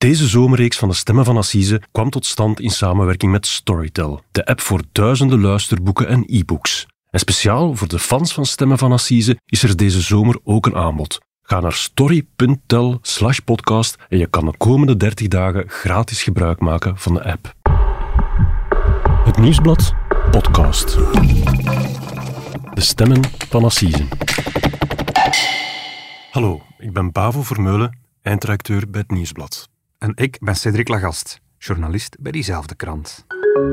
Deze zomerreeks van de Stemmen van Assise kwam tot stand in samenwerking met Storytel, de app voor duizenden luisterboeken en e-books. En speciaal voor de fans van Stemmen van Assise is er deze zomer ook een aanbod. Ga naar story.tel slash podcast en je kan de komende 30 dagen gratis gebruik maken van de app. Het Nieuwsblad podcast. De Stemmen van Assise. Hallo, ik ben Bavo Vermeulen, eindredacteur bij het Nieuwsblad. En ik ben Cedric Lagast, journalist bij diezelfde krant.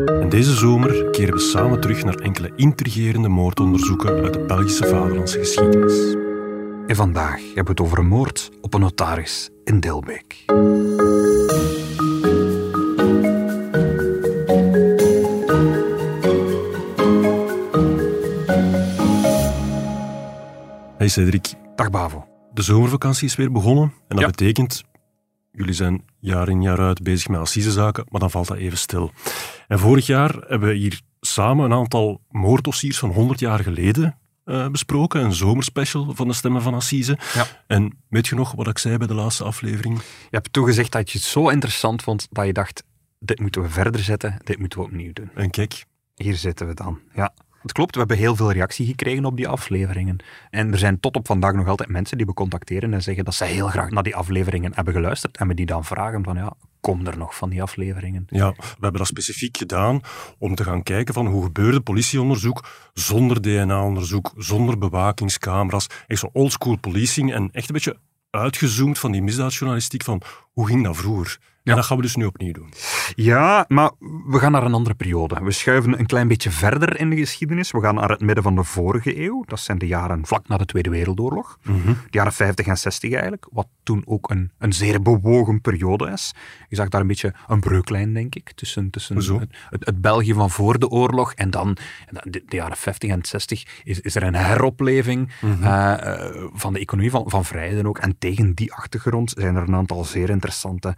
En deze zomer keren we samen terug naar enkele intrigerende moordonderzoeken uit de Belgische vaderlandse geschiedenis. En vandaag hebben we het over een moord op een notaris in Dilbeek. Hey Cedric, Dag Bavo. de zomervakantie is weer begonnen en dat Ja. betekent, jullie zijn jaar in jaar uit bezig met assisezaken, maar dan valt dat even stil. En vorig jaar hebben we hier samen een aantal moorddossiers van 100 jaar geleden eh, besproken, een zomerspecial van de Stemmen van Assise. Ja. En weet je nog wat ik zei bij de laatste aflevering? Je hebt toegezegd dat je het zo interessant vond dat je dacht, dit moeten we verder zetten, dit moeten we opnieuw doen. En kijk, Hier zitten we dan. Ja. Het klopt, we hebben heel veel reactie gekregen op die afleveringen. En er zijn tot op vandaag nog altijd mensen die we contacteren en zeggen dat ze heel graag naar die afleveringen hebben geluisterd. En we die dan vragen van, ja, kom er nog van die afleveringen? Ja, we hebben dat specifiek gedaan om te gaan kijken van hoe gebeurde politieonderzoek zonder DNA-onderzoek, zonder bewakingscamera's. Echt zo oldschool policing en echt een beetje uitgezoomd van die misdaadjournalistiek van hoe ging dat vroeger? Ja. En dat gaan we dus nu opnieuw doen. Ja, maar we gaan naar een andere periode. We schuiven een klein beetje verder in de geschiedenis. We gaan naar het midden van de vorige eeuw. Dat zijn de jaren vlak na de Tweede Wereldoorlog. De jaren 50 en 60 eigenlijk. Wat toen ook een, een zeer bewogen periode is. Je zag daar een beetje een breuklijn, denk ik, tussen, tussen het, het, het België van voor de oorlog en dan de, de jaren 50 en 60 is, is er een heropleving eh, eh, van de economie van, van vrijheden ook. En tegen die achtergrond zijn er een aantal zeer interessante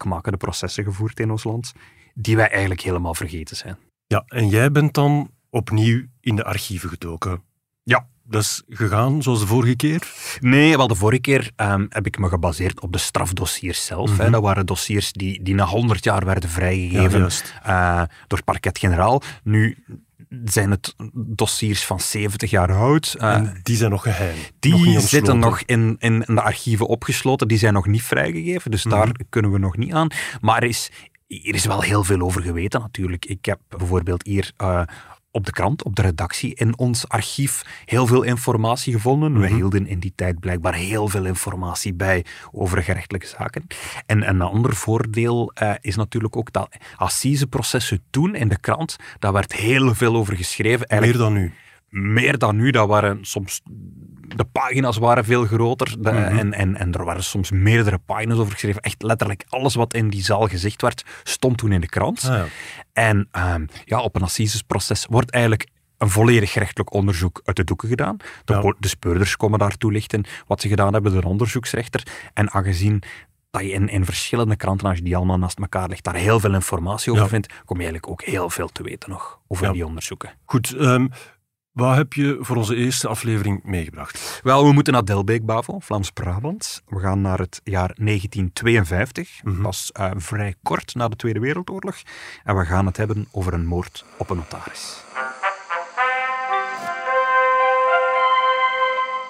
spraakmakende processen gevoerd in ons land, die wij eigenlijk helemaal vergeten zijn. Ja, en jij bent dan opnieuw in de archieven gedoken. Ja. Dat is gegaan zoals de vorige keer. Nee, wel de vorige keer ehm, heb ik me gebaseerd op de strafdossiers zelf. hè. Dat waren dossiers die, die na 100 jaar werden Ja, vrijgegeven juist. eh, door parket-generaal. Nu zijn het dossiers van 70 jaar oud. En die zijn nog geheim. die zitten nog in, in, in de archieven opgesloten. Die zijn nog niet vrijgegeven, dus daar kunnen we nog niet aan. Maar er is, er is wel heel veel over geweten natuurlijk. Ik heb bijvoorbeeld hier eh, op de krant, op de redactie, in ons archief heel veel informatie gevonden. We hielden in die tijd blijkbaar heel veel informatie bij over gerechtelijke zaken. En een ander voordeel eh, is natuurlijk ook dat assiseprocessen toen in de krant, daar werd heel veel over geschreven. Meer dan nu. meer dan nu. Dat waren soms, de pagina's waren veel groter de- en, en, en er waren soms meerdere pagina's over geschreven. Echt letterlijk alles wat in die zaal gezegd werd, stond toen in de krant. Ah, ja. En ehm, ja, op een assisesproces wordt eigenlijk een volledig gerechtelijk onderzoek uit de doeken gedaan. De, Ja. po- de speurders komen daar toelichten wat ze gedaan hebben, de onderzoeksrechter. En aangezien dat je in, in verschillende kranten, als je die allemaal naast elkaar legt, daar heel veel informatie over Ja. vindt, kom je eigenlijk ook heel veel te weten nog over Ja. die onderzoeken. Goed, ehm, wat heb je voor onze eerste aflevering meegebracht? Wel, we moeten naar Delbeek, Bavo, Vlaams-Brabant. We gaan naar het jaar 1952. Dat is eh, vrij kort na de Tweede Wereldoorlog. En we gaan het hebben over een moord op een notaris.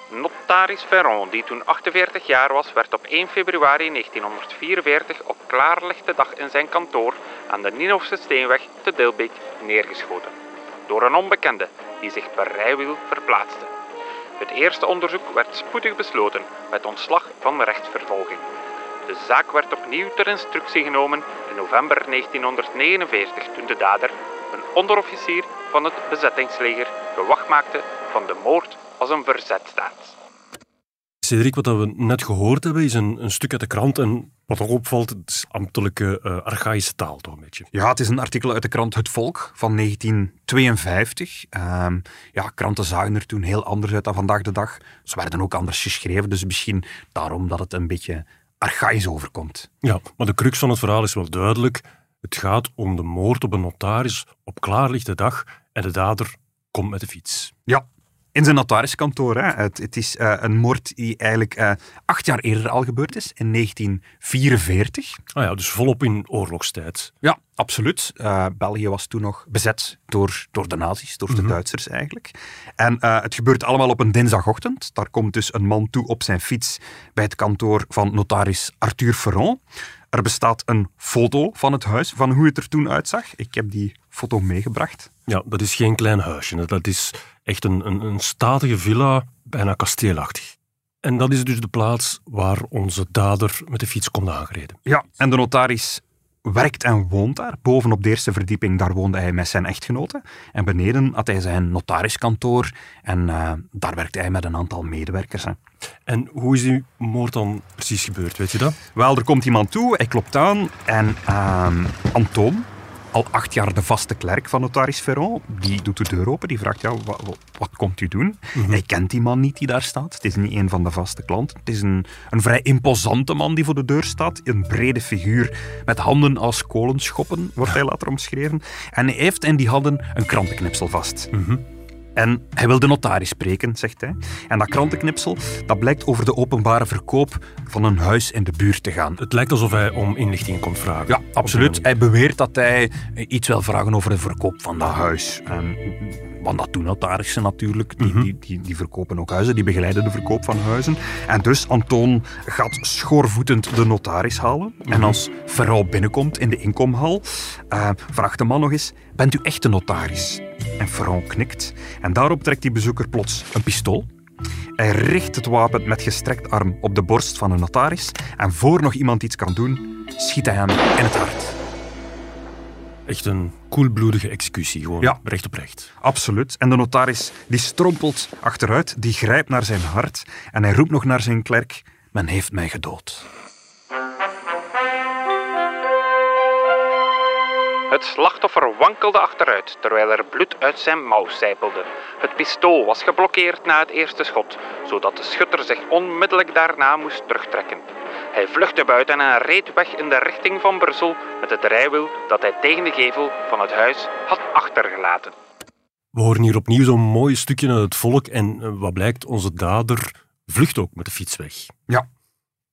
Notaris Ferron, die toen 48 jaar was, werd op 1 februari 1944 op klaarlichte dag in zijn kantoor aan de Ninhofse Steenweg te Dilbeek neergeschoten. Door een onbekende die zich per rijwiel verplaatste. Het eerste onderzoek werd spoedig besloten met ontslag van rechtsvervolging. De zaak werd opnieuw ter instructie genomen in november 1949 toen de dader, een onderofficier van het bezettingsleger, gewacht maakte van de moord als een verzetstaat. Cedric, wat we net gehoord hebben, is een, een stuk uit de krant. En wat er opvalt, het is ambtelijke, eh, archaïsche taal toch een beetje. Ja, het is een artikel uit de krant Het Volk van 1952. Ehm, ja, kranten zagen er toen heel anders uit dan vandaag de dag. Ze werden ook anders geschreven, dus misschien daarom dat het een beetje archaïs overkomt. Ja, maar de crux van het verhaal is wel duidelijk. Het gaat om de moord op een notaris op klaarlichte dag en de dader komt met de fiets. Ja, in zijn notariskantoor. Hè. Het, het is uh, een moord die eigenlijk uh, acht jaar eerder al gebeurd is, in 1944. Ah ja, dus volop in oorlogstijd. Ja, absoluut. Uh, België was toen nog bezet door, door de nazi's, door de mm -hmm. Duitsers eigenlijk. En het gebeurt allemaal op een dinsdagochtend. Daar komt dus een man toe op zijn fiets bij het kantoor van notaris Arthur Ferron. Er bestaat een foto van het huis, van hoe het er toen uitzag. Ik heb die foto meegebracht. Ja, dat is geen klein huisje. Dat is echt een, een, een statige villa, bijna kasteelachtig. En dat is dus de plaats waar onze dader met de fiets komt aangereden. Ja, en de notaris werkt en woont daar. Bovenop de eerste verdieping, daar woonde hij met zijn echtgenote. En beneden had hij zijn notariskantoor. En uh, daar werkte hij met een aantal medewerkers. Hè. En hoe is die moord dan precies gebeurd, weet je dat? Wel, er komt iemand toe, hij klopt aan. En uh, Antoon, al acht jaar de vaste klerk van notaris Ferron. Die doet de deur open, die vraagt, ja, wat, wat, komt u doen? Mm -hmm. Hij kent die man niet die daar staat. Het is niet een van de vaste klanten. Het is een, een vrij imposante man die voor de deur staat. Een brede figuur met handen als kolenschoppen, wordt hij later omschreven. En hij heeft in die handen een krantenknipsel vast. Mm -hmm. En hij wil de notaris spreken, zegt hij. En dat krantenknipsel, dat blijkt over de openbare verkoop van een huis in de buurt te gaan. Het lijkt alsof hij om inlichtingen komt vragen. Ja, absoluut. Hij beweert dat hij iets wil vragen over de verkoop van dat huis. En, want dat doen notarissen natuurlijk. Die, mm -hmm. die, die, die, verkopen ook huizen, die begeleiden de verkoop van huizen. En dus Antoon gaat schoorvoetend de notaris halen. Mm -hmm. En als Ferro binnenkomt in de inkomhal, uh, vraagt de man nog eens, bent u echt de notaris? En Ferron knikt. En daarop trekt die bezoeker plots een pistool. Hij richt het wapen met gestrekt arm op de borst van een notaris. En voor nog iemand iets kan doen, schiet hij hem in het hart. Echt een koelbloedige executie, gewoon ja. recht op recht. Absoluut. En de notaris die strompelt achteruit, die grijpt naar zijn hart en hij roept nog naar zijn klerk: Men heeft mij gedood. Het slachtoffer wankelde achteruit terwijl er bloed uit zijn mouw sijpelde. Het pistool was geblokkeerd na het eerste schot, zodat de schutter zich onmiddellijk daarna moest terugtrekken. Hij vluchtte buiten en reed weg in de richting van Brussel met het rijwiel dat hij tegen de gevel van het huis had achtergelaten. We horen hier opnieuw zo'n mooi stukje uit het volk en wat blijkt, onze dader vlucht ook met de fiets weg. Ja,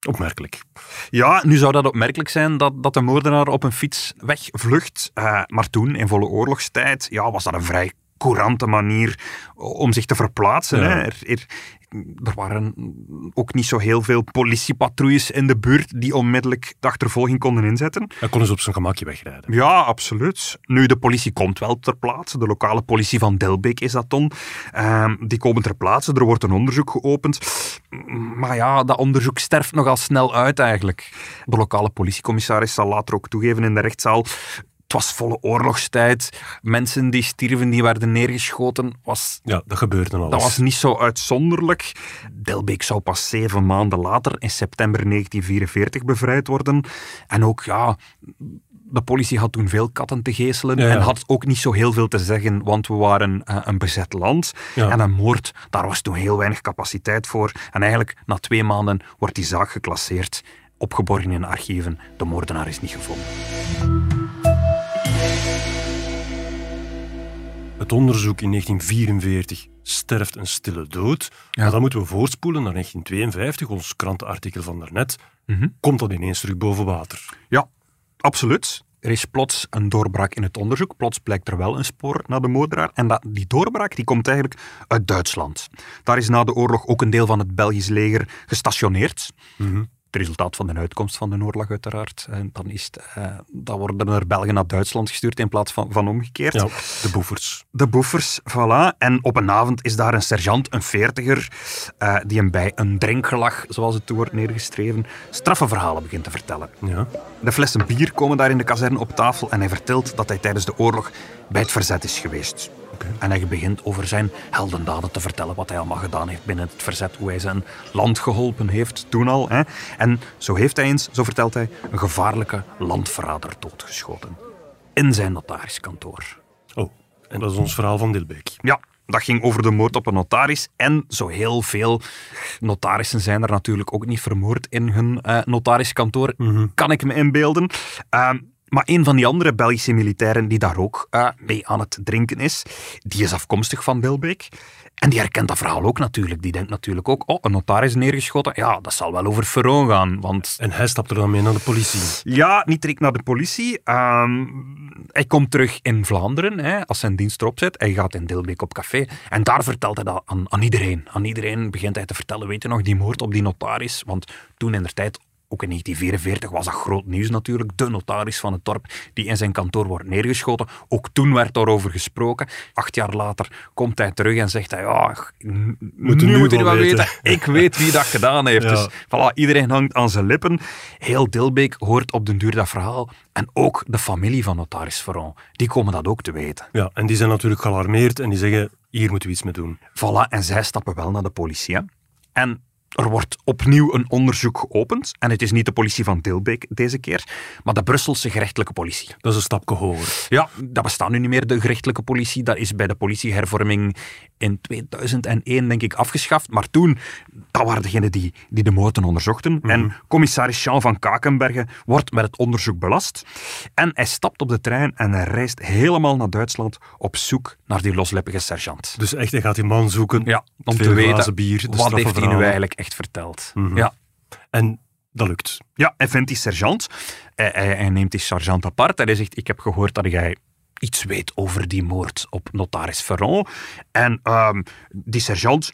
Opmerkelijk. Ja, nu zou dat opmerkelijk zijn dat, dat de moordenaar op een fiets wegvlucht. Uh, maar toen, in volle oorlogstijd, ja, was dat een vrij courante manier om zich te verplaatsen. Ja. Hè. Er, er, er, waren ook niet zo heel veel politiepatrouilles in de buurt die onmiddellijk de achtervolging konden inzetten. Dan konden ze op zijn gemakje wegrijden. Ja, absoluut. Nu, de politie komt wel ter plaatse. De lokale politie van Delbeek is dat dan. Um, die komen ter plaatse. Er wordt een onderzoek geopend. Maar ja, dat onderzoek sterft nogal snel uit eigenlijk. De lokale politiecommissaris zal later ook toegeven in de rechtszaal het was volle oorlogstijd. Mensen die stierven, die werden neergeschoten. Was, ja, dat gebeurde al. Dat was niet zo uitzonderlijk. Delbeek zou pas zeven maanden later, in september 1944, bevrijd worden. En ook, ja, de politie had toen veel katten te geeselen ja, ja. en had ook niet zo heel veel te zeggen, want we waren uh, een bezet land. Ja. En een moord, daar was toen heel weinig capaciteit voor. En eigenlijk, na twee maanden, wordt die zaak geclasseerd, opgeborgen in archieven. De moordenaar is niet gevonden. Het onderzoek in 1944 sterft een stille dood. Ja. Maar dan moeten we voorspoelen naar 1952, ons krantenartikel van daarnet. Mm -hmm. Komt dat ineens terug boven water? Ja, absoluut. Er is plots een doorbraak in het onderzoek. Plots blijkt er wel een spoor naar de moordenaar. En dat, die doorbraak die komt eigenlijk uit Duitsland. Daar is na de oorlog ook een deel van het Belgisch leger gestationeerd. Mm -hmm het resultaat van de uitkomst van de oorlog uiteraard. En dan, is het, uh, dan worden er Belgen naar Duitsland gestuurd in plaats van, van omgekeerd. Ja, de boefers. De boefers, voilà. En op een avond is daar een sergeant, een veertiger, uh, die hem bij een drinkgelag, zoals het toe wordt neergestreven, straffe verhalen begint te vertellen. Ja. De flessen bier komen daar in de kazerne op tafel en hij vertelt dat hij tijdens de oorlog bij het verzet is geweest. Okay. En hij begint over zijn heldendaden te vertellen, wat hij allemaal gedaan heeft binnen het verzet, hoe hij zijn land geholpen heeft toen al. Hè. En zo heeft hij eens, zo vertelt hij, een gevaarlijke landverrader doodgeschoten. In zijn notariskantoor. Oh, en dat is ons verhaal van Dilbeek. Ja, dat ging over de moord op een notaris. En zo heel veel notarissen zijn er natuurlijk ook niet vermoord in hun uh, notariskantoor. Mm -hmm. Kan ik me inbeelden. Uh, Maar een van die andere Belgische militairen die daar ook uh, mee aan het drinken is, die is afkomstig van Dilbeek. En die herkent dat verhaal ook natuurlijk. Die denkt natuurlijk ook, oh, een notaris neergeschoten. Ja, dat zal wel over Ferron gaan. Want... En hij stapt er dan mee naar de politie? Ja, niet direct naar de politie. Ehm, hij komt terug in Vlaanderen, hè, als zijn dienst erop zit. Hij gaat in Dilbeek op café. En daar vertelt hij dat aan, aan iedereen. Aan iedereen begint hij te vertellen, weet je nog, die moord op die notaris. Want toen in de tijd ook in 1944 was dat groot nieuws natuurlijk. De notaris van het dorp die in zijn kantoor wordt neergeschoten. Ook toen werd daarover gesproken. Acht jaar later komt hij terug en zegt hij, ja, moet nu moet wel weten. Ik weet wie dat gedaan heeft. Dus voilà, iedereen hangt aan zijn lippen. Heel Dilbeek hoort op den duur dat verhaal. En ook de familie van notaris Ferron. Die komen dat ook te weten. Ja, en die zijn natuurlijk gealarmeerd en die zeggen, hier moeten we iets mee doen. Voilà, en zij stappen wel naar de politie. Hè? En er wordt opnieuw een onderzoek geopend. En het is niet de politie van Tilbeek deze keer, maar de Brusselse gerechtelijke politie. Dat is een stapje hoger. Ja, dat bestaat nu niet meer, de gerechtelijke politie. Dat is bij de politiehervorming in 2001, denk ik, afgeschaft. Maar toen, dat waren degenen die, die de moten onderzochten. Mhm. En commissaris Jean van Kakenbergen wordt met het onderzoek belast. En hij stapt op de trein en hij reist helemaal naar Duitsland op zoek naar die loslippige sergeant. Dus echt, hij gaat die man zoeken. Ja, om te weten, bier, wat heeft hij nu eigenlijk echt verteld. Mhm. Ja. En dat lukt. Ja, hij vindt die sergeant. Hij, hij, neemt die sergeant apart en hij zegt, ik heb gehoord dat jij iets weet over die moord op notaris Ferron. En um, die sergeant,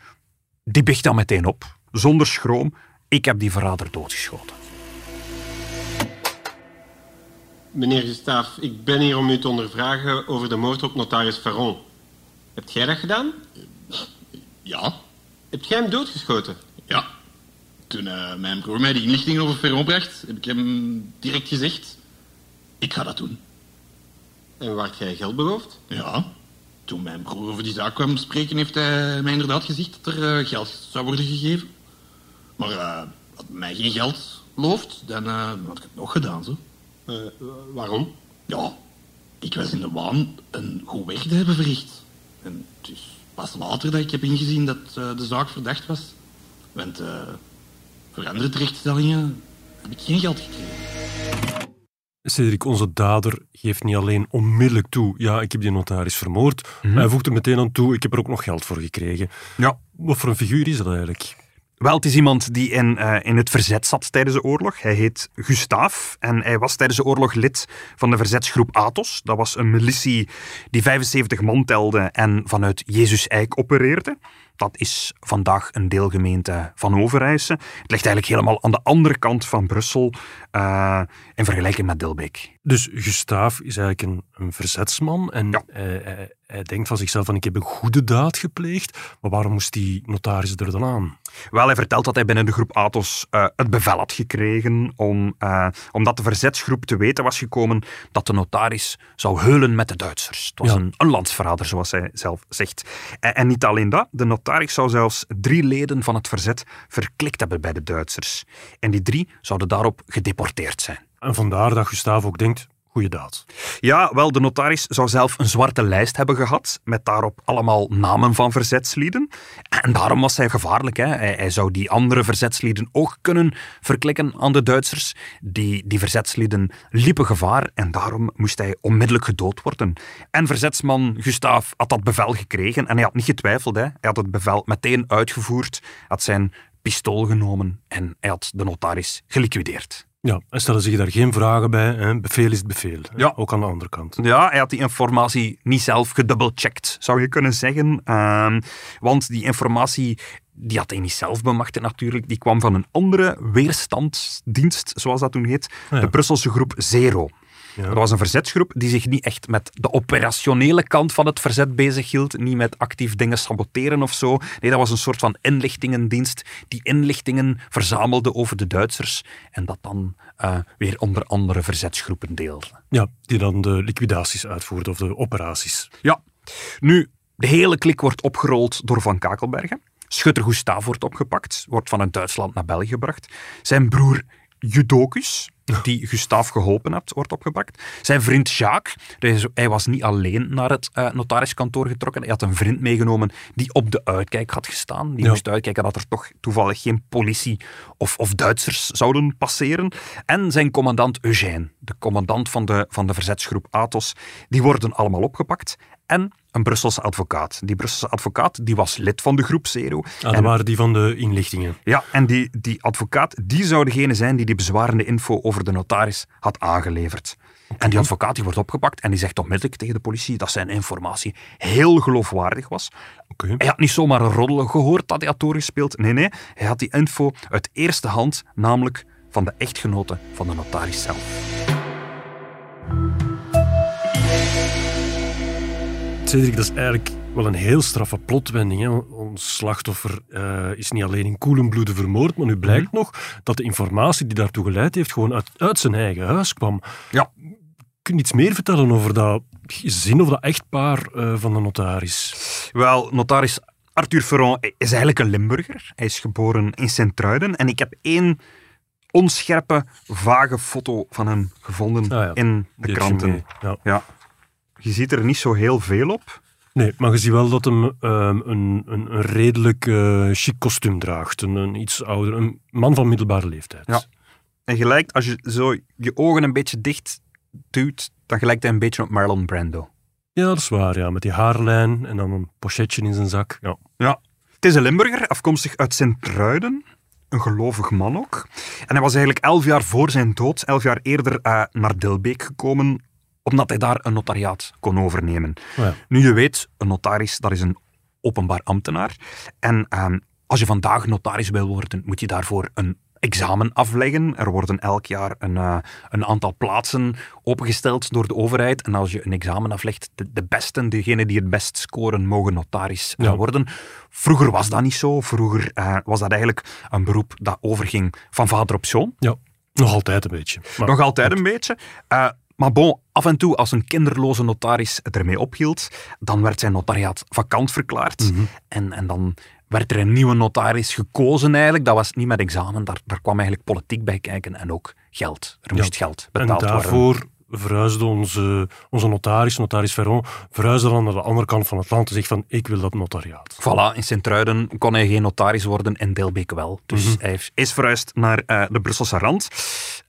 die biegt dan meteen op, zonder schroom. Ik heb die verrader doodgeschoten. Meneer Gustave, ik ben hier om u te ondervragen over de moord op notaris Ferron. Hebt jij dat gedaan? Ja. Hebt jij hem doodgeschoten? Ja. Toen uh, mijn broer mij die inlichtingen over Ferron bracht, heb ik hem direct gezegd: Ik ga dat doen. En werd jij geld beloofd? Ja. Toen mijn broer over die zaak kwam spreken, heeft hij mij inderdaad gezegd dat er uh, geld zou worden gegeven. Maar uh, had mij geen geld beloofd, dan had ik het nog gedaan, zo. waarom? Ja, ik was in de waan een goed werk te hebben verricht. En het is pas later dat ik heb ingezien dat de zaak verdacht was. Want uh, voor andere terechtstellingen heb ik geen geld gekregen. Cedric, onze dader geeft niet alleen onmiddellijk toe, ja, ik heb die notaris vermoord, mm hij voegt er meteen aan toe, ik heb er ook nog geld voor gekregen. Ja. Wat voor een figuur is dat eigenlijk? Wel, het is iemand die in, uh, in het verzet zat tijdens de oorlog. Hij heet Gustaaf en hij was tijdens de oorlog lid van de verzetsgroep Athos. Dat was een militie die 75 man telde en vanuit Jezus Eik opereerde. Dat is vandaag een deelgemeente van Overijse. Het ligt eigenlijk helemaal aan de andere kant van Brussel uh, in vergelijking met Dilbeek. Dus Gustaaf is eigenlijk een, een verzetsman en ja. hij, hij, denkt van zichzelf van ik heb een goede daad gepleegd, maar waarom moest die notaris er dan aan? Wel, hij vertelt dat hij binnen de groep Athos uh, het bevel had gekregen om, uh, omdat de verzetsgroep te weten was gekomen dat de notaris zou heulen met de Duitsers. Het was ja. een, een landsverrader, zoals hij zelf zegt. En, en niet alleen dat, de notaris zou zelfs drie leden van het verzet verklikt hebben bij de Duitsers. En die drie zouden daarop gedeporteerd zijn. En vandaar dat Gustave ook denkt, daad. Ja, wel, de notaris zou zelf een zwarte lijst hebben gehad, met daarop allemaal namen van verzetslieden. En daarom was hij gevaarlijk. Hè. Hij, hij, zou die andere verzetslieden ook kunnen verklikken aan de Duitsers. Die, die verzetslieden liepen gevaar en daarom moest hij onmiddellijk gedood worden. En verzetsman Gustav had dat bevel gekregen en hij had niet getwijfeld. Hè. Hij had het bevel meteen uitgevoerd, had zijn pistool genomen en hij had de notaris geliquideerd. Ja, en stellen zich daar geen vragen bij. Hè? Bevel is het bevel. Ja. Ook aan de andere kant. Ja, hij had die informatie niet zelf gedubbelcheckt, zou je kunnen zeggen. Uh, want die informatie die had hij niet zelf bemachtigd natuurlijk. Die kwam van een andere weerstandsdienst, zoals dat toen heet. De Brusselse groep Zero. Ja. Dat was een verzetsgroep die zich niet echt met de operationele kant van het verzet bezighield, niet met actief dingen saboteren of zo. Nee, dat was een soort van inlichtingendienst die inlichtingen verzamelde over de Duitsers en dat dan uh, weer onder andere verzetsgroepen deelde. Ja, die dan de liquidaties uitvoerde of de operaties. Ja. Nu, de hele klik wordt opgerold door Van Kakelbergen. Schutter Gustav wordt opgepakt, wordt vanuit Duitsland naar België gebracht. Zijn broer Judocus, die Gustave geholpen had, wordt opgepakt. Zijn vriend Jacques, hij was niet alleen naar het uh, notariskantoor getrokken. Hij had een vriend meegenomen die op de uitkijk had gestaan. Die moest uitkijken dat er toch toevallig geen politie of, of Duitsers zouden passeren. En zijn commandant Eugène, de commandant van de, van de verzetsgroep Athos, die worden allemaal opgepakt. En een Brusselse advocaat. Die Brusselse advocaat die was lid van de groep Zero. Ah, dat waren die van de inlichtingen. Ja, en die, die advocaat die zou degene zijn die die bezwarende info over de notaris had aangeleverd. En die advocaat die wordt opgepakt en die zegt onmiddellijk tegen de politie dat zijn informatie heel geloofwaardig was. Okay. Hij had niet zomaar een roddelen gehoord dat hij had doorgespeeld. Nee, nee, hij had die info uit eerste hand, namelijk van de echtgenote van de notaris zelf. Cedric, dat is eigenlijk wel een heel straffe plotwending. Hè? Ons slachtoffer uh, is niet alleen in koelen bloeden vermoord, maar nu blijkt mhm. nog dat de informatie die daartoe geleid heeft gewoon uit, uit zijn eigen huis kwam. Ja. Kun je iets meer vertellen over dat gezin of dat echtpaar uh, van de notaris? Wel, notaris Arthur Ferron is eigenlijk een Limburger. Hij is geboren in Sint-Truiden en ik heb één onscherpe, vage foto van hem gevonden ah, ja. in de kranten. Ja. ja je ziet er niet zo heel veel op. Nee, maar je ziet wel dat hem ehm, een, een, een, redelijk uh, chic kostuum draagt. Een, een, iets ouder, een man van middelbare leeftijd. Ja. En gelijk, als je zo je ogen een beetje dicht duwt, dan gelijkt hij een beetje op Marlon Brando. Ja, dat is waar, ja. Met die haarlijn en dan een pochetje in zijn zak. Ja. ja. Het is een Limburger, afkomstig uit Sint-Truiden. Een gelovig man ook. En hij was eigenlijk elf jaar voor zijn dood, elf jaar eerder uh, naar Dilbeek gekomen omdat hij daar een notariaat kon overnemen. Oh ja. Nu, je weet, een notaris, dat is een openbaar ambtenaar. En ehm, als je vandaag notaris wil worden, moet je daarvoor een examen afleggen. Er worden elk jaar een, uh, een aantal plaatsen opengesteld door de overheid. En als je een examen aflegt, de, de besten, degenen die het best scoren, mogen notaris uh, worden. Vroeger was dat niet zo. Vroeger uh, was dat eigenlijk een beroep dat overging van vader op zoon. Ja, nog altijd een beetje. Maar, nog altijd een beetje. Maar bon, af en toe als een kinderloze notaris het ermee ophield, dan werd zijn notariaat vakant verklaard. Mhm. en, en dan werd er een nieuwe notaris gekozen eigenlijk. Dat was niet met examen, daar, daar kwam eigenlijk politiek bij kijken en ook geld. Er moest geld betaald worden. En daarvoor verhuisde onze, onze notaris, notaris Ferron, verhuisde dan naar de andere kant van het land en zegt van ik wil dat notariaat. Voilà, in Sint-Truiden kon hij geen notaris worden, in Delbeek wel. Dus Mhm. hij is verhuisd naar eh, de Brusselse rand.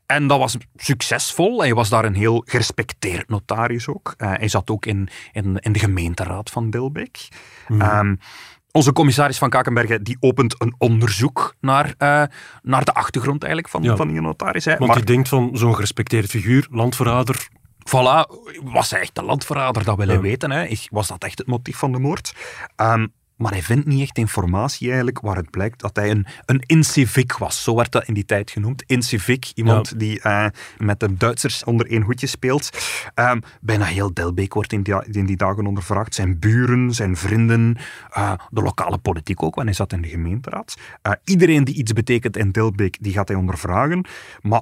En dat was succesvol. Hij was daar een heel gerespecteerd notaris ook. Eh, hij zat ook in, in, in de gemeenteraad van Dilbeek. Ehm, onze commissaris van Kakenbergen die opent een onderzoek naar, eh, naar de achtergrond eigenlijk van, Ja. van die notaris. Hè. Want Maar die denkt van zo'n gerespecteerde figuur, landverrader, voilà, was hij echt een landverrader? Dat wil hij Ja. weten. Hè. Was dat echt het motief van de moord? Ehm, maar hij vindt niet echt informatie eigenlijk waaruit blijkt dat hij een, een incivic was. Zo werd dat in die tijd genoemd. Incivic, iemand die eh, met de Duitsers onder één hoedje speelt. Ehm, bijna heel Delbeek wordt in die, in die dagen ondervraagd. Zijn buren, zijn vrienden, eh, de lokale politiek ook, want hij zat in de gemeenteraad. Eh, iedereen die iets betekent in Delbeek, die gaat hij ondervragen. Maar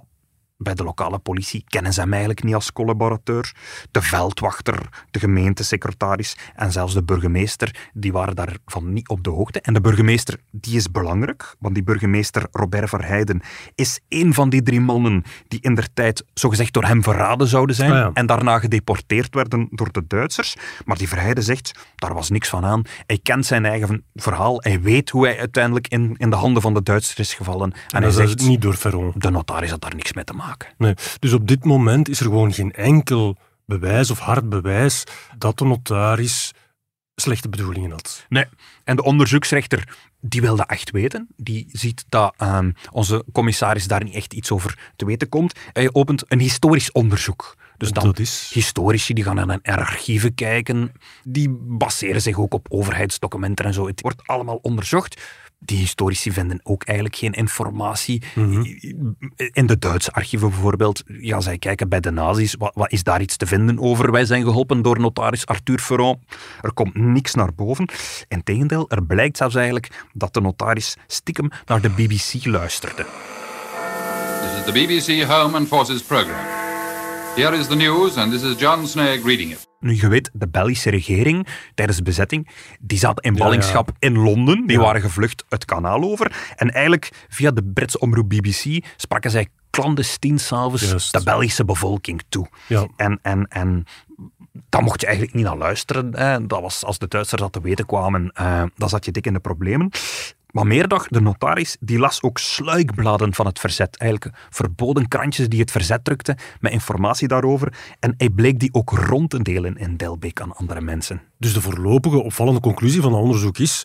bij de lokale politie kennen ze hem eigenlijk niet als collaborateur. De veldwachter, de gemeentesecretaris en zelfs de burgemeester, die waren daarvan niet op de hoogte. En de burgemeester, die is belangrijk, want die burgemeester Robert Verheijden is één van die drie mannen die in der tijd zogezegd door hem verraden zouden zijn Ah ja. en daarna gedeporteerd werden door de Duitsers. Maar die Verheijden zegt, daar was niks van aan. Hij kent zijn eigen verhaal. Hij weet hoe hij uiteindelijk in, in de handen van de Duitsers is gevallen. En, en hij zegt, niet door Ferron. de notaris had daar niks mee te maken. Nee. Dus op dit moment is er gewoon geen enkel bewijs of hard bewijs dat de notaris slechte bedoelingen had. Nee. En de onderzoeksrechter, die wil dat echt weten. Die ziet dat ehm, onze commissaris daar niet echt iets over te weten komt. Hij opent een historisch onderzoek. Dus dan dat is... historici die gaan naar archieven kijken. Die baseren zich ook op overheidsdocumenten en zo. Het wordt allemaal onderzocht. Die historici vinden ook eigenlijk geen informatie. Mhm. In de Duitse archieven bijvoorbeeld, ja, zij kijken bij de nazi's, wat, wat is daar iets te vinden over? Wij zijn geholpen door notaris Arthur Ferron. Er komt niks naar boven. Integendeel, er blijkt zelfs eigenlijk dat de notaris stiekem naar de BBC luisterde. This is the BBC Home and Forces program. Here is the news, and this is John Snagg reading it. Nu, je weet, de Belgische regering tijdens de bezetting, die zat in Ja, ballingschap in Londen. Die Ja. waren gevlucht het kanaal over. En eigenlijk, via de Britse omroep BBC, spraken zij clandestien s'avonds de Belgische bevolking toe. En, en, en daar mocht je eigenlijk niet naar luisteren. Hè. Dat was, als de Duitsers dat te weten kwamen, eh, dan zat je dik in de problemen. Maar meer nog, de notaris die las ook sluikbladen van het verzet. Eigenlijk verboden krantjes die het verzet drukten met informatie daarover. En hij bleek die ook rond te delen in Delbeek aan andere mensen. Dus de voorlopige opvallende conclusie van dat onderzoek is...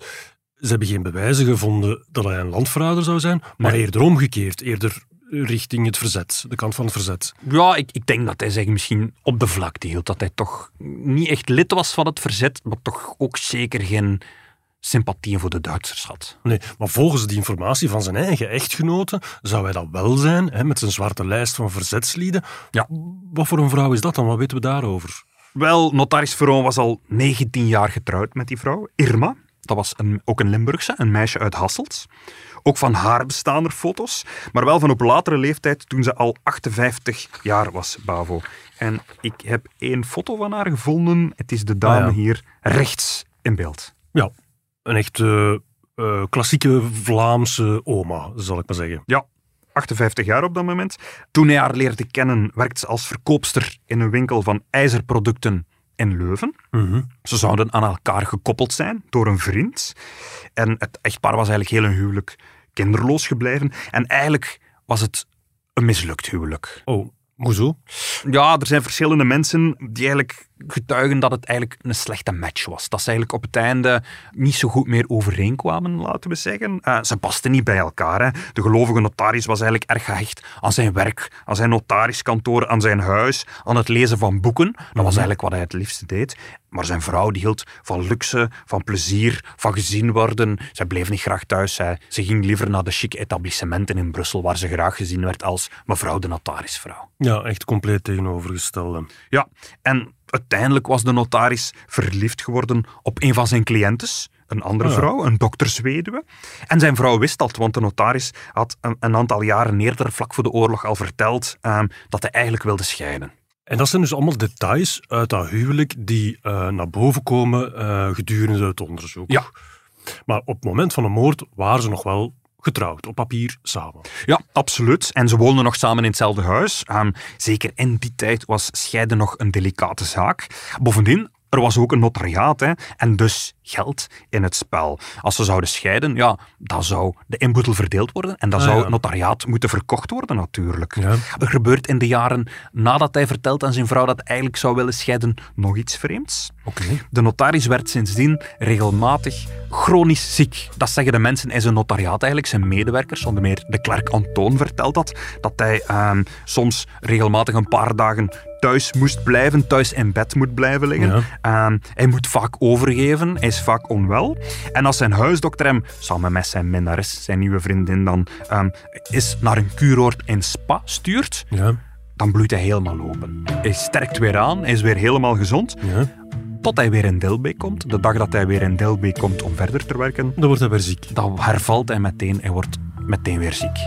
Ze hebben geen bewijzen gevonden dat hij een landverrader zou zijn, maar Nee. eerder omgekeerd. Eerder richting het verzet, de kant van het verzet. Ja, ik, ik denk dat hij zich misschien op de vlakte hield. Dat hij toch niet echt lid was van het verzet, maar toch ook zeker geen sympathie voor de Duitsers had. Nee, maar volgens die informatie van zijn eigen echtgenote zou hij dat wel zijn, hè, met zijn zwarte lijst van verzetslieden. Ja. Wat voor een vrouw is dat dan? Wat weten we daarover? Wel, notaris Veron was al 19 jaar getrouwd met die vrouw, Irma. Dat was een, ook een Limburgse, een meisje uit Hasselt. Ook van haar bestaan er foto's, maar wel van op latere leeftijd toen ze al 58 jaar was, Bavo. En ik heb één foto van haar gevonden. Het is de dame Ah, ja. hier rechts in beeld. Ja, een echt eh, eh, klassieke Vlaamse oma, zal ik maar zeggen. Ja, 58 jaar op dat moment. Toen hij haar leerde kennen, werkte ze als verkoopster in een winkel van ijzerproducten in Leuven. Mhm. Ze zouden aan elkaar gekoppeld zijn door een vriend. En het echtpaar was eigenlijk heel een huwelijk kinderloos gebleven. En eigenlijk was het een mislukt huwelijk. Oh, hoezo? Ja, er zijn verschillende mensen die eigenlijk getuigen dat het eigenlijk een slechte match was. Dat ze eigenlijk op het einde niet zo goed meer overeenkwamen, laten we zeggen. Eh, ze pasten niet bij elkaar. Hè. De gelovige notaris was eigenlijk erg gehecht aan zijn werk, aan zijn notariskantoor, aan zijn huis, aan het lezen van boeken. Dat was eigenlijk wat hij het liefste deed. Maar zijn vrouw die hield van luxe, van plezier, van gezien worden. Zij bleef niet graag thuis. Ze ging liever naar de chic etablissementen in Brussel, waar ze graag gezien werd als mevrouw de notarisvrouw. Ja, echt compleet tegenovergestelde. Ja, en uiteindelijk was de notaris verliefd geworden op een van zijn cliëntes, een andere ja. vrouw, een doktersweduwe. En zijn vrouw wist dat, want de notaris had een, een aantal jaren eerder, vlak voor de oorlog, al verteld ehm, dat hij eigenlijk wilde scheiden. En dat zijn dus allemaal details uit dat huwelijk die eh, naar boven komen eh, gedurende het onderzoek. Ja. Maar op het moment van de moord waren ze nog wel getrouwd, op papier samen. Ja, absoluut. En ze woonden nog samen in hetzelfde huis. Ehm, zeker in die tijd was scheiden nog een delicate zaak. Bovendien, er was ook een notariaat hè, en dus geld in het spel. Als ze zouden scheiden, ja, dan zou de inboedel verdeeld worden en dan Ah, zou het notariaat moeten verkocht worden natuurlijk. Ja. Er gebeurt in de jaren nadat hij vertelt aan zijn vrouw dat hij eigenlijk zou willen scheiden nog iets vreemds. Oké. De notaris werd sindsdien regelmatig chronisch ziek. Dat zeggen de mensen in zijn notariaat eigenlijk, zijn medewerkers. Onder meer de klerk Antoon vertelt dat. Dat hij ehm, soms regelmatig een paar dagen thuis moest blijven, thuis in bed moet blijven liggen. Ja. Ehm, hij moet vaak overgeven, hij is vaak onwel. En als zijn huisdokter hem, samen met zijn minnares, zijn nieuwe vriendin dan, ehm, is naar een kuuroord in Spa stuurt, Ja, dan bloeit hij helemaal open. Hij sterkt weer aan, hij is weer helemaal gezond. ja. Tot hij weer in Dilbeek komt. De dag dat hij weer in Dilbeek komt om verder te werken, Dan wordt hij weer ziek. dan hervalt hij meteen en wordt meteen weer ziek.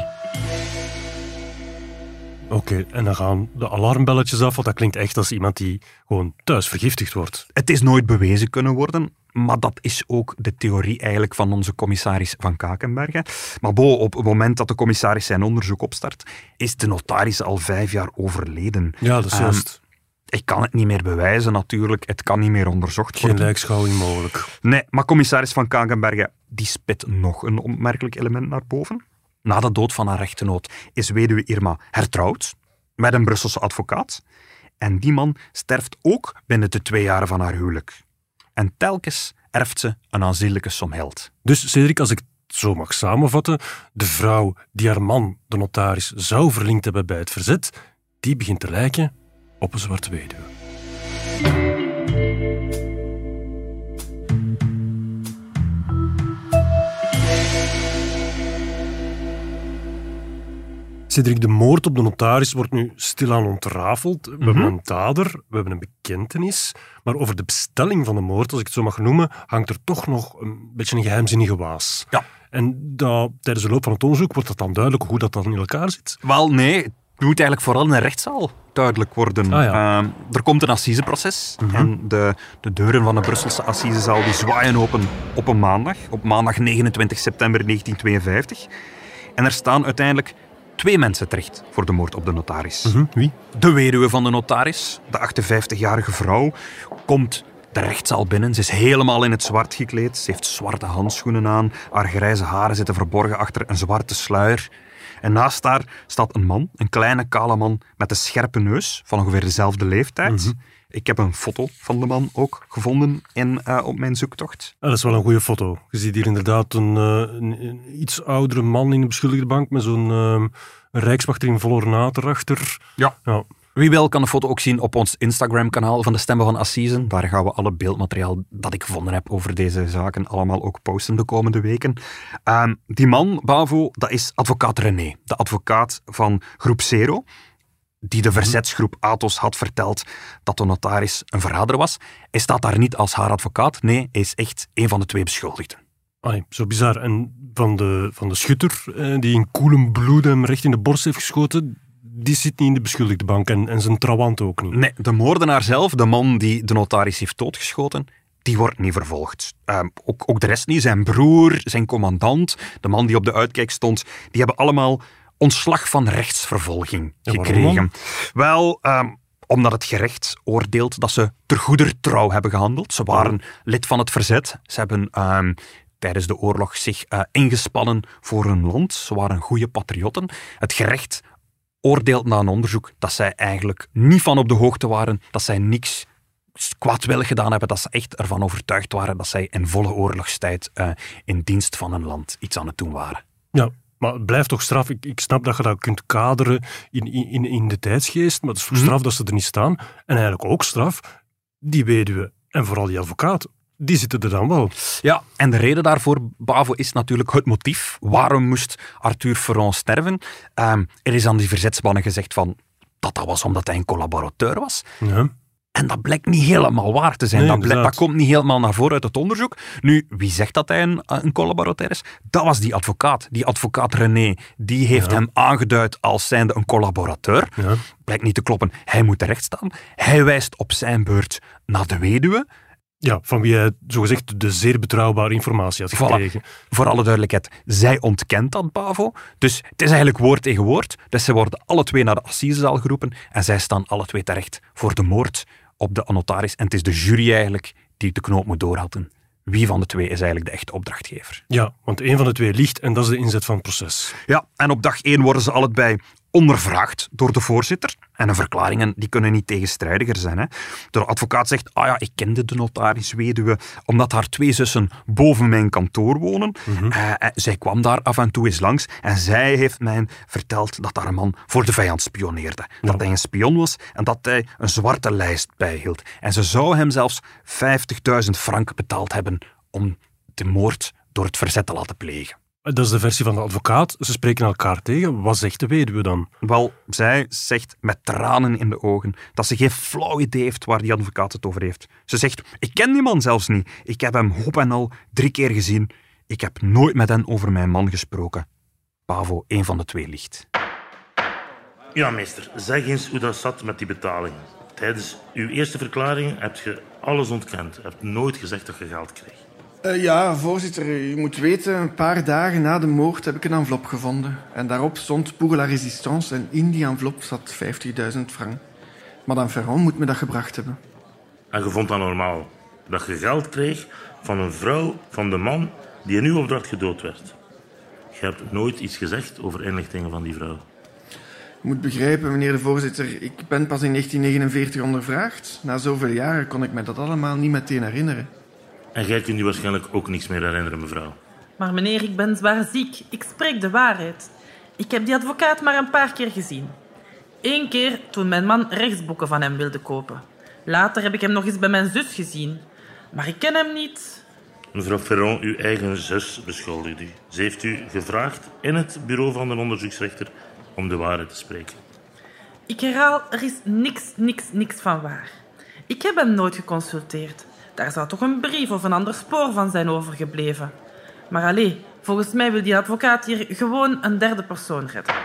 Oké, en dan gaan de alarmbelletjes af, want dat klinkt echt als iemand die gewoon thuis vergiftigd wordt. Het is nooit bewezen kunnen worden, maar dat is ook de theorie eigenlijk van onze commissaris van Kakenbergen. Maar bo, op het moment dat de commissaris zijn onderzoek opstart, is de notaris al vijf jaar overleden. Ja, dat is Ehm, juist. Ik kan het niet meer bewijzen natuurlijk, het kan niet meer onderzocht Geen worden. lijkschouwing mogelijk. Nee, maar commissaris van Kakenbergen die spit nog een opmerkelijk element naar boven. Na de dood van haar echtgenoot is weduwe Irma hertrouwd met een Brusselse advocaat. En die man sterft ook binnen de twee jaren van haar huwelijk. En telkens erft ze een aanzienlijke som geld. Dus Cedric, als ik het zo mag samenvatten, de vrouw die haar man, de notaris, zou verlinkt hebben bij het verzet, die begint te lijken op een zwarte weduwe. Cedric, de moord op de notaris wordt nu stilaan ontrafeld. We hebben een dader, we hebben een bekentenis. Maar over de bestelling van de moord, als ik het zo mag noemen, hangt er toch nog een beetje een geheimzinnige waas. Ja. En dat, tijdens de loop van het onderzoek wordt dat dan duidelijk hoe dat dan in elkaar zit. Wel, nee, het moet eigenlijk vooral in een rechtszaal duidelijk worden. Ah, ja. Ehm, er komt een assiseproces en de, de deuren van de Brusselse assisezaal die zwaaien open op een maandag, op maandag 29 september 1952. En er staan uiteindelijk twee mensen terecht voor de moord op de notaris. Hm, wie? De weduwe van de notaris, de 58-jarige vrouw, komt de rechtszaal binnen. Ze is helemaal in het zwart gekleed. Ze heeft zwarte handschoenen aan. Haar grijze haren zitten verborgen achter een zwarte sluier. En naast haar staat een man, een kleine kale man met een scherpe neus van ongeveer dezelfde leeftijd. Ik heb een foto van de man ook gevonden in, eh, op mijn zoektocht. Ah, dat is wel een goede foto. Je ziet hier inderdaad een, eh, een, een iets oudere man in de beschuldigde bank met zo'n ehm, een rijkswachter in vol ornaat erachter. Ja. Ja. Wie wil kan de foto ook zien op ons Instagram-kanaal van de Stemmen van Assisen. Daar gaan we alle beeldmateriaal dat ik gevonden heb over deze zaken allemaal ook posten de komende weken. Ehm, die man, Bavo, dat is advocaat René, de advocaat van groep Zero, die de verzetsgroep Athos had verteld dat de notaris een verrader was. Hij staat daar niet als haar advocaat, nee, hij is echt een van de twee beschuldigden. Zo bizar. En van de, van de schutter, eh, die in koelem bloed hem recht in de borst heeft geschoten, die zit niet in de beschuldigde bank en, en zijn trawant ook niet. Nee, de moordenaar zelf, de man die de notaris heeft doodgeschoten, die wordt niet vervolgd. Ehm, ook, ook de rest niet. Zijn broer, zijn commandant, de man die op de uitkijk stond, die hebben allemaal ontslag van rechtsvervolging gekregen. Wel, ehm, omdat het gerecht oordeelt dat ze ter goeder trouw hebben gehandeld. Ze waren lid van het verzet. Ze hebben ehm, tijdens de oorlog zich eh, ingespannen voor hun land. Ze waren goede patriotten. Het gerecht oordeelt na een onderzoek dat zij eigenlijk niet van op de hoogte waren, dat zij niks kwaadwillig gedaan hebben, dat ze echt ervan overtuigd waren dat zij in volle oorlogstijd eh, in dienst van een land iets aan het doen waren. Ja, maar het blijft toch straf. Ik, ik snap dat je dat kunt kaderen in, in, in de tijdsgeest, maar het is Mhm. voor straf dat ze er niet staan. En eigenlijk ook straf, die weduwe en vooral die advocaat, die zitten er dan wel. Ja, en de reden daarvoor, Bavo, is natuurlijk het motief. Waarom moest Arthur Ferrand sterven? Ehm, er is aan die verzetsmannen gezegd van dat dat was omdat hij een collaborateur was. Ja. En dat blijkt niet helemaal waar te zijn. Nee, dat, blijkt- dat komt niet helemaal naar voren uit het onderzoek. Nu, wie zegt dat hij een, een collaborateur is? Dat was die advocaat. Die advocaat René, die heeft Ja. hem aangeduid als zijnde een collaborateur. Ja. Blijkt niet te kloppen. Hij moet terecht staan. Hij wijst op zijn beurt naar de weduwe. ja, van wie hij zogezegd de zeer betrouwbare informatie had Voilà. gekregen. Voor alle duidelijkheid, zij ontkent dat, Bavo. Dus het is eigenlijk woord tegen woord. Dus ze worden alle twee naar de assisezaal geroepen en zij staan alle twee terecht voor de moord op de notaris. En het is de jury eigenlijk die de knoop moet doorhatten. Wie van de twee is eigenlijk de echte opdrachtgever? Ja, want een van de twee ligt en dat is de inzet van het proces. Ja, en op dag één worden ze allebei ondervraagd door de voorzitter. En de verklaringen die kunnen niet tegenstrijdiger zijn. Hè. De advocaat zegt, ah ja, ik kende de notaris weduwe omdat haar twee zussen boven mijn kantoor wonen. Eh, eh, zij kwam daar af en toe eens langs en zij heeft mij verteld dat haar man voor de vijand spioneerde. Dat hij een spion was en dat hij een zwarte lijst bijhield. En ze zou hem zelfs 50.000 frank betaald hebben om de moord door het verzet te laten plegen. Dat is de versie van de advocaat. Ze spreken elkaar tegen. Wat zegt de weduwe dan? Wel, zij zegt met tranen in de ogen dat ze geen flauw idee heeft waar die advocaat het over heeft. Ze zegt, ik ken die man zelfs niet. Ik heb hem hoop en al drie keer gezien. Ik heb nooit met hen over mijn man gesproken. Pavo, een van de twee ligt. Ja, meester, zeg eens hoe dat zat met die betalingen. Tijdens uw eerste verklaring hebt je alles ontkend. Je hebt nooit gezegd dat je geld kreeg. Eh, ja, voorzitter, u moet weten, een paar dagen na de moord heb ik een envelop gevonden. En daarop stond pour la résistance en in die envelop zat 50.000 frank. Madame Ferron moet me dat gebracht hebben. En je vond dat normaal. Dat je geld kreeg van een vrouw van de man die in uw opdracht gedood werd. Je hebt nooit iets gezegd over inlichtingen van die vrouw. U moet begrijpen, meneer de voorzitter, ik ben pas in 1949 ondervraagd. Na zoveel jaren kon ik me dat allemaal niet meteen herinneren. En jij kunt je waarschijnlijk ook niks meer herinneren, mevrouw. Maar meneer, ik ben zwaar ziek. Ik spreek de waarheid. Ik heb die advocaat maar een paar keer gezien. Eén keer toen mijn man rechtsboeken van hem wilde kopen. Later heb ik hem nog eens bij mijn zus gezien. Maar ik ken hem niet. Mevrouw Ferron, uw eigen zus beschuldigt u. Ze heeft u gevraagd in het bureau van de onderzoeksrechter om de waarheid te spreken. Ik herhaal, er is niks, niks, niks van waar. Ik heb hem nooit geconsulteerd. Daar zou toch een brief of een ander spoor van zijn overgebleven. Maar allee, volgens mij wil die advocaat hier gewoon een derde persoon redden.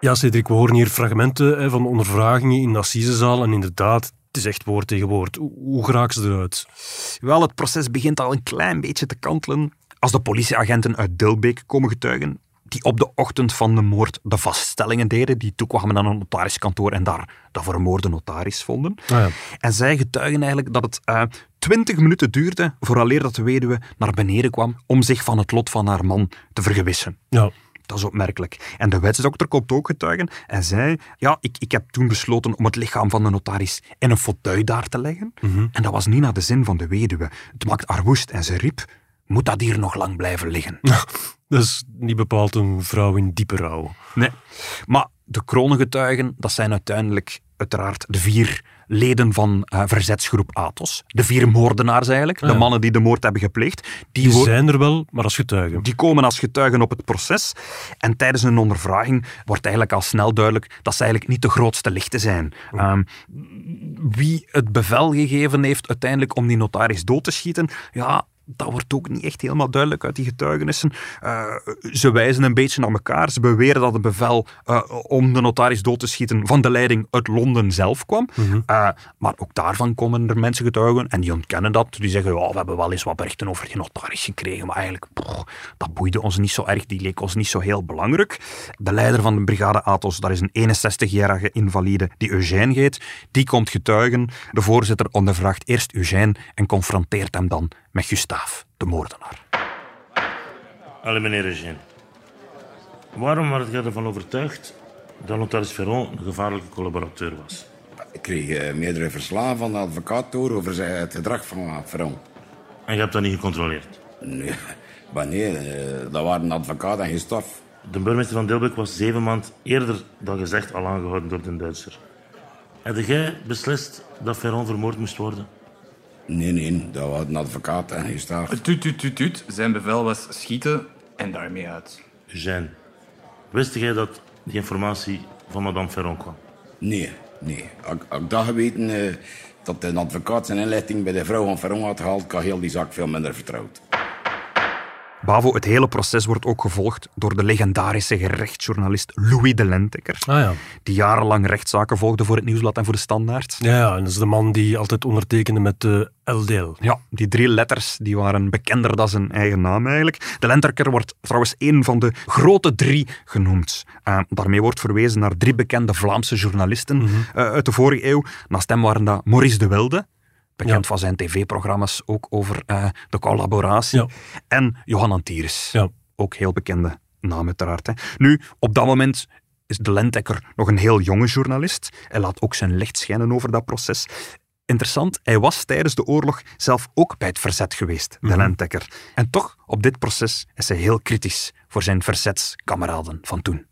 Ja, Cedric, we horen hier fragmenten van ondervragingen in de assisezaal. En inderdaad, het is echt woord tegen woord. Hoe, hoe geraken ze eruit? Wel, het proces begint al een klein beetje te kantelen als de politieagenten uit Dilbeek komen getuigen. Die op de ochtend van de moord de vaststellingen deden. Die toekwamen aan een notariskantoor en daar de vermoorde notaris vonden. Ah, ja. En zij getuigen eigenlijk dat het eh, twintig minuten duurde vooraleer dat de weduwe naar beneden kwam om zich van het lot van haar man te vergewissen. Ja. Dat is opmerkelijk. En de wetsdokter komt ook getuigen en zei, ja, ik, ik heb toen besloten om het lichaam van de notaris in een fauteuil daar te leggen. En dat was niet naar de zin van de weduwe. Het maakt haar woest en ze riep, moet dat hier nog lang blijven liggen? Dat is niet bepaald een vrouw in diepe rouw. Nee. Maar de kronengetuigen, dat zijn uiteindelijk uiteraard de vier leden van eh, verzetsgroep Athos. De vier moordenaars eigenlijk, de ja. mannen die de moord hebben gepleegd. Die, zijn er wel, maar als getuigen. die komen als getuigen op het proces. En tijdens een ondervraging wordt eigenlijk al snel duidelijk dat ze eigenlijk niet de grootste lichten zijn. Ehm, wie het bevel gegeven heeft uiteindelijk om die notaris dood te schieten, ja, dat wordt ook niet echt helemaal duidelijk uit die getuigenissen. Eh, ze wijzen een beetje naar elkaar. Ze beweren dat het bevel eh, om de notaris dood te schieten van de leiding uit Londen zelf kwam. Eh, maar ook daarvan komen er mensen getuigen en die ontkennen dat. Die zeggen, ja, we hebben wel eens wat berichten over die notaris gekregen, maar eigenlijk, dat boeide ons niet zo erg. Die leek ons niet zo heel belangrijk. De leider van de brigade Athos, dat is een 61-jarige invalide die Eugène heet. Die komt getuigen. De voorzitter ondervraagt eerst Eugène en confronteert hem dan met Gustave, de moordenaar. Allee, meneer Eugène. Waarom was jij ervan overtuigd dat notaris Ferron een gevaarlijke collaborateur was? Ik kreeg eh, meerdere verslagen van de advocaat door over zijn, het gedrag van Ferron. En je hebt dat niet gecontroleerd? Nee, maar nee, eh, dat waren advocaat en geen staf. De burgemeester van Dilbeek was zeven maand eerder dan gezegd al aangehouden door de Duitser. Heb jij beslist dat Ferron vermoord moest worden? Nee, nee, dat was een advocaat en geen staf. Tuut, tuut, tuut, tuut. Zijn bevel was schieten en daarmee uit. Eugène, wist jij dat die informatie van madame Ferron kwam? Nee, nee. Als als ik dat geweten eh, dat een advocaat zijn inlichting bij de vrouw van Ferron had gehaald, kan heel die zaak veel minder vertrouwd. Bavo, het hele proces wordt ook gevolgd door de legendarische gerechtsjournalist Louis de Lentecker, Ah ja. die jarenlang rechtszaken volgde voor het Nieuwsblad en voor de Standaard. Ja, ja, en dat is de man die altijd ondertekende met de LDL. Ja, die drie letters die waren bekender dan zijn eigen naam eigenlijk. De Lentecker wordt trouwens één van de grote drie genoemd. Eh, daarmee wordt verwezen naar drie bekende Vlaamse journalisten eh, uit de vorige eeuw. Naast hem waren dat Maurice de Wilde, bekend Ja. van zijn tv-programma's ook over eh, de collaboratie, Ja. en Johan Antieris. Ja. Ook heel bekende naam uiteraard. Hè. Nu, op dat moment is de Lentecker nog een heel jonge journalist. Hij laat ook zijn licht schijnen over dat proces. Interessant, hij was tijdens de oorlog zelf ook bij het verzet geweest, de Lentecker. En toch, op dit proces is hij heel kritisch voor zijn verzetskameraden van toen.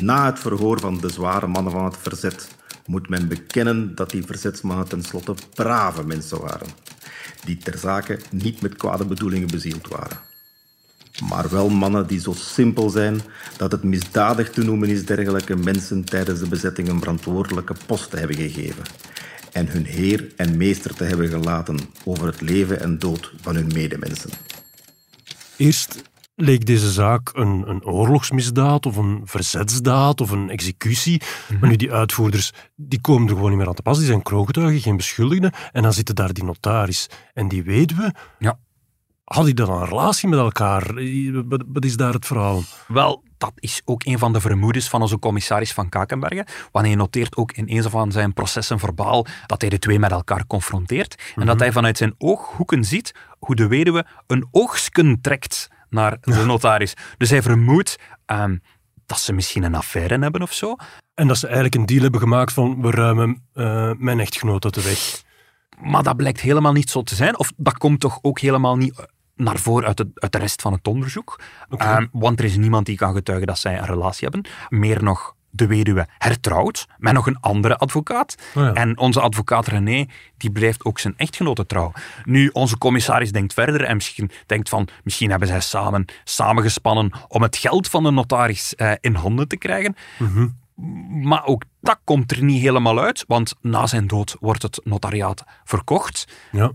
Na het verhoor van de zware mannen van het verzet moet men bekennen dat die verzetsmannen tenslotte brave mensen waren, die ter zake niet met kwade bedoelingen bezield waren. Maar wel mannen die zo simpel zijn dat het misdadig te noemen is dergelijke mensen tijdens de bezetting een verantwoordelijke post te hebben gegeven en hun heer en meester te hebben gelaten over het leven en dood van hun medemensen. Eerst leek deze zaak een, een oorlogsmisdaad of een verzetsdaad of een executie. Maar nu die uitvoerders, die komen er gewoon niet meer aan te pas. Die zijn kroongetuigen, geen beschuldigden. En dan zitten daar die notaris en die weduwe. Ja. Had die dan een relatie met elkaar? Wat is daar het verhaal? Wel, dat is ook een van de vermoedens van onze commissaris van Kakenbergen. Want hij noteert ook in een van zijn processen verbaal dat hij de twee met elkaar confronteert. En dat hij vanuit zijn ooghoeken ziet hoe de weduwe een oogsken trekt naar de notaris. Dus hij vermoedt ehm, dat ze misschien een affaire hebben of zo. En dat ze eigenlijk een deal hebben gemaakt van we ruimen eh, mijn echtgenoot uit de weg. Maar dat blijkt helemaal niet zo te zijn. Of dat komt toch ook helemaal niet naar voren uit de, uit de rest van het onderzoek. Ehm, want er is niemand die kan getuigen dat zij een relatie hebben. Meer nog, de weduwe hertrouwt met nog een andere advocaat. Oh ja. En onze advocaat René, die blijft ook zijn echtgenote trouw. Nu, onze commissaris denkt verder en misschien denkt van, misschien hebben zij samen samengespannen om het geld van de notaris eh, in handen te krijgen. Maar ook dat komt er niet helemaal uit, want na zijn dood wordt het notariaat verkocht Ja.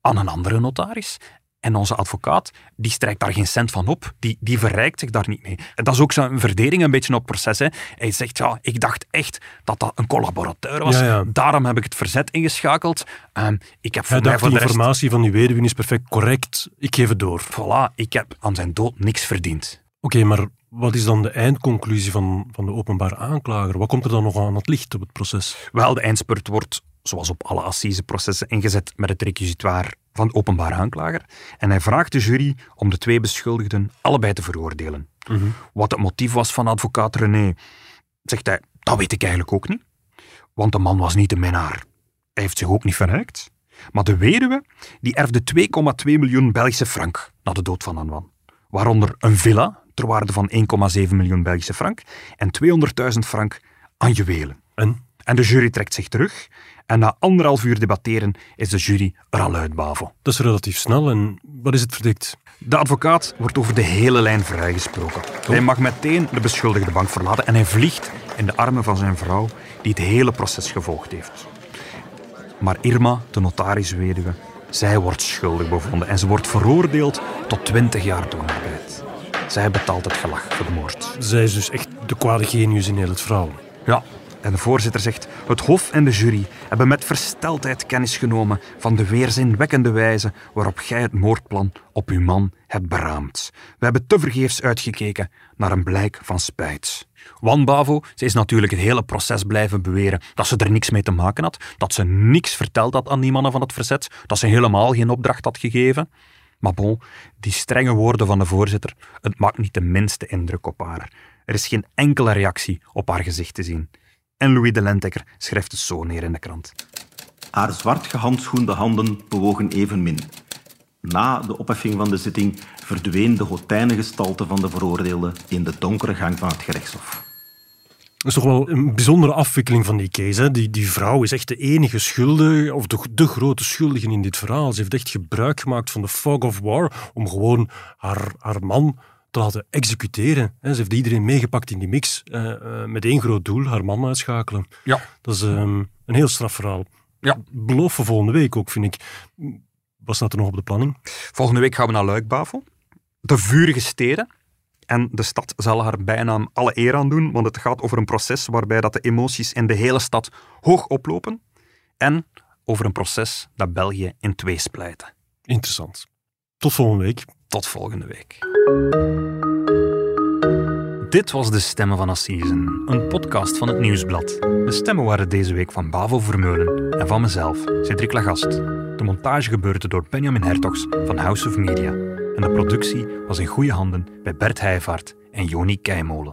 aan een andere notaris. En onze advocaat, die strijkt daar geen cent van op. Die, die verrijkt zich daar niet mee. En dat is ook zijn verdering een beetje op het proces. Hè. Hij zegt, ja, ik dacht echt dat dat een collaborateur was. Ja, ja. Daarom heb ik het verzet ingeschakeld. Ehm, ik heb voor Hij dacht, voor de rest... informatie van die weduwe is perfect correct. Ik geef het door. Voilà, ik heb aan zijn dood niks verdiend. Oké, maar wat is dan de eindconclusie van, van de openbare aanklager? Wat komt er dan nog aan het licht op het proces? Wel, de eindspurt wordt, zoals op alle assiseprocessen, ingezet met het requisitoir van de openbare aanklager. En hij vraagt de jury om de twee beschuldigden allebei te veroordelen. Mhm. Wat het motief was van advocaat René, zegt hij, dat weet ik eigenlijk ook niet. Want de man was niet de minnaar. Hij heeft zich ook niet verrijkt. Maar de weduwe, die erfde 2,2 miljoen Belgische frank na de dood van Anwan. Waaronder een villa ter waarde van 1,7 miljoen Belgische frank en 200.000 frank aan juwelen. En? En de jury trekt zich terug en na anderhalf uur debatteren is de jury er al uit, Bavo. Dat is relatief snel en wat is het verdikt? De advocaat wordt over de hele lijn vrijgesproken. Hij mag meteen de beschuldigde bank verlaten en hij vliegt in de armen van zijn vrouw, die het hele proces gevolgd heeft. Maar Irma, de notarisweduwe, zij wordt schuldig bevonden en ze wordt veroordeeld tot 20 jaar dwangarbeid. Zij betaalt het gelag voor de moord. Zij is dus echt de kwade genius in heel het verhaal. Ja, en de voorzitter zegt: Het Hof en de jury hebben met versteldheid kennis genomen van de weerzinwekkende wijze waarop gij het moordplan op uw man hebt beraamd. We hebben tevergeefs uitgekeken naar een blijk van spijt. Wan Bavo, ze is natuurlijk het hele proces blijven beweren dat ze er niks mee te maken had, dat ze niks verteld had aan die mannen van het verzet, dat ze helemaal geen opdracht had gegeven. Maar bon, die strenge woorden van de voorzitter, het maakt niet de minste indruk op haar. Er is geen enkele reactie op haar gezicht te zien. En Louis de Lentekker schrijft het zo neer in de krant. Haar zwart gehandschoende handen bewogen evenmin. Na de opheffing van de zitting verdween de gestalte van de veroordeelde in de donkere gang van het gerechtshof. Dat is toch wel een bijzondere afwikkeling van die case. Hè? Die, die vrouw is echt de enige schuldige, of de, de grote schuldige in dit verhaal. Ze heeft echt gebruik gemaakt van de fog of war om gewoon haar, haar man te laten executeren. Ze heeft iedereen meegepakt in die mix eh, eh, met één groot doel, haar man uitschakelen. Ja. Dat is ehm, een heel straf verhaal. Ja. Beloof voor volgende week ook, vind ik. Wat staat er nog op de planning? Volgende week gaan we naar Luikbavel. De vurige steden. En de stad zal haar bijnaam alle eer aan doen, want het gaat over een proces waarbij dat de emoties in de hele stad hoog oplopen. En over een proces dat België in twee splijten. Interessant. Tot volgende week. Tot volgende week. Dit was De Stemmen van Assisen, een podcast van het Nieuwsblad. De stemmen waren deze week van Bavo Vermeulen en van mezelf, Cedric Lagast. De montage gebeurde door Benjamin Hertogs van House of Media. En de productie was in goede handen bij Bert Heijvaart en Joni Keimolen.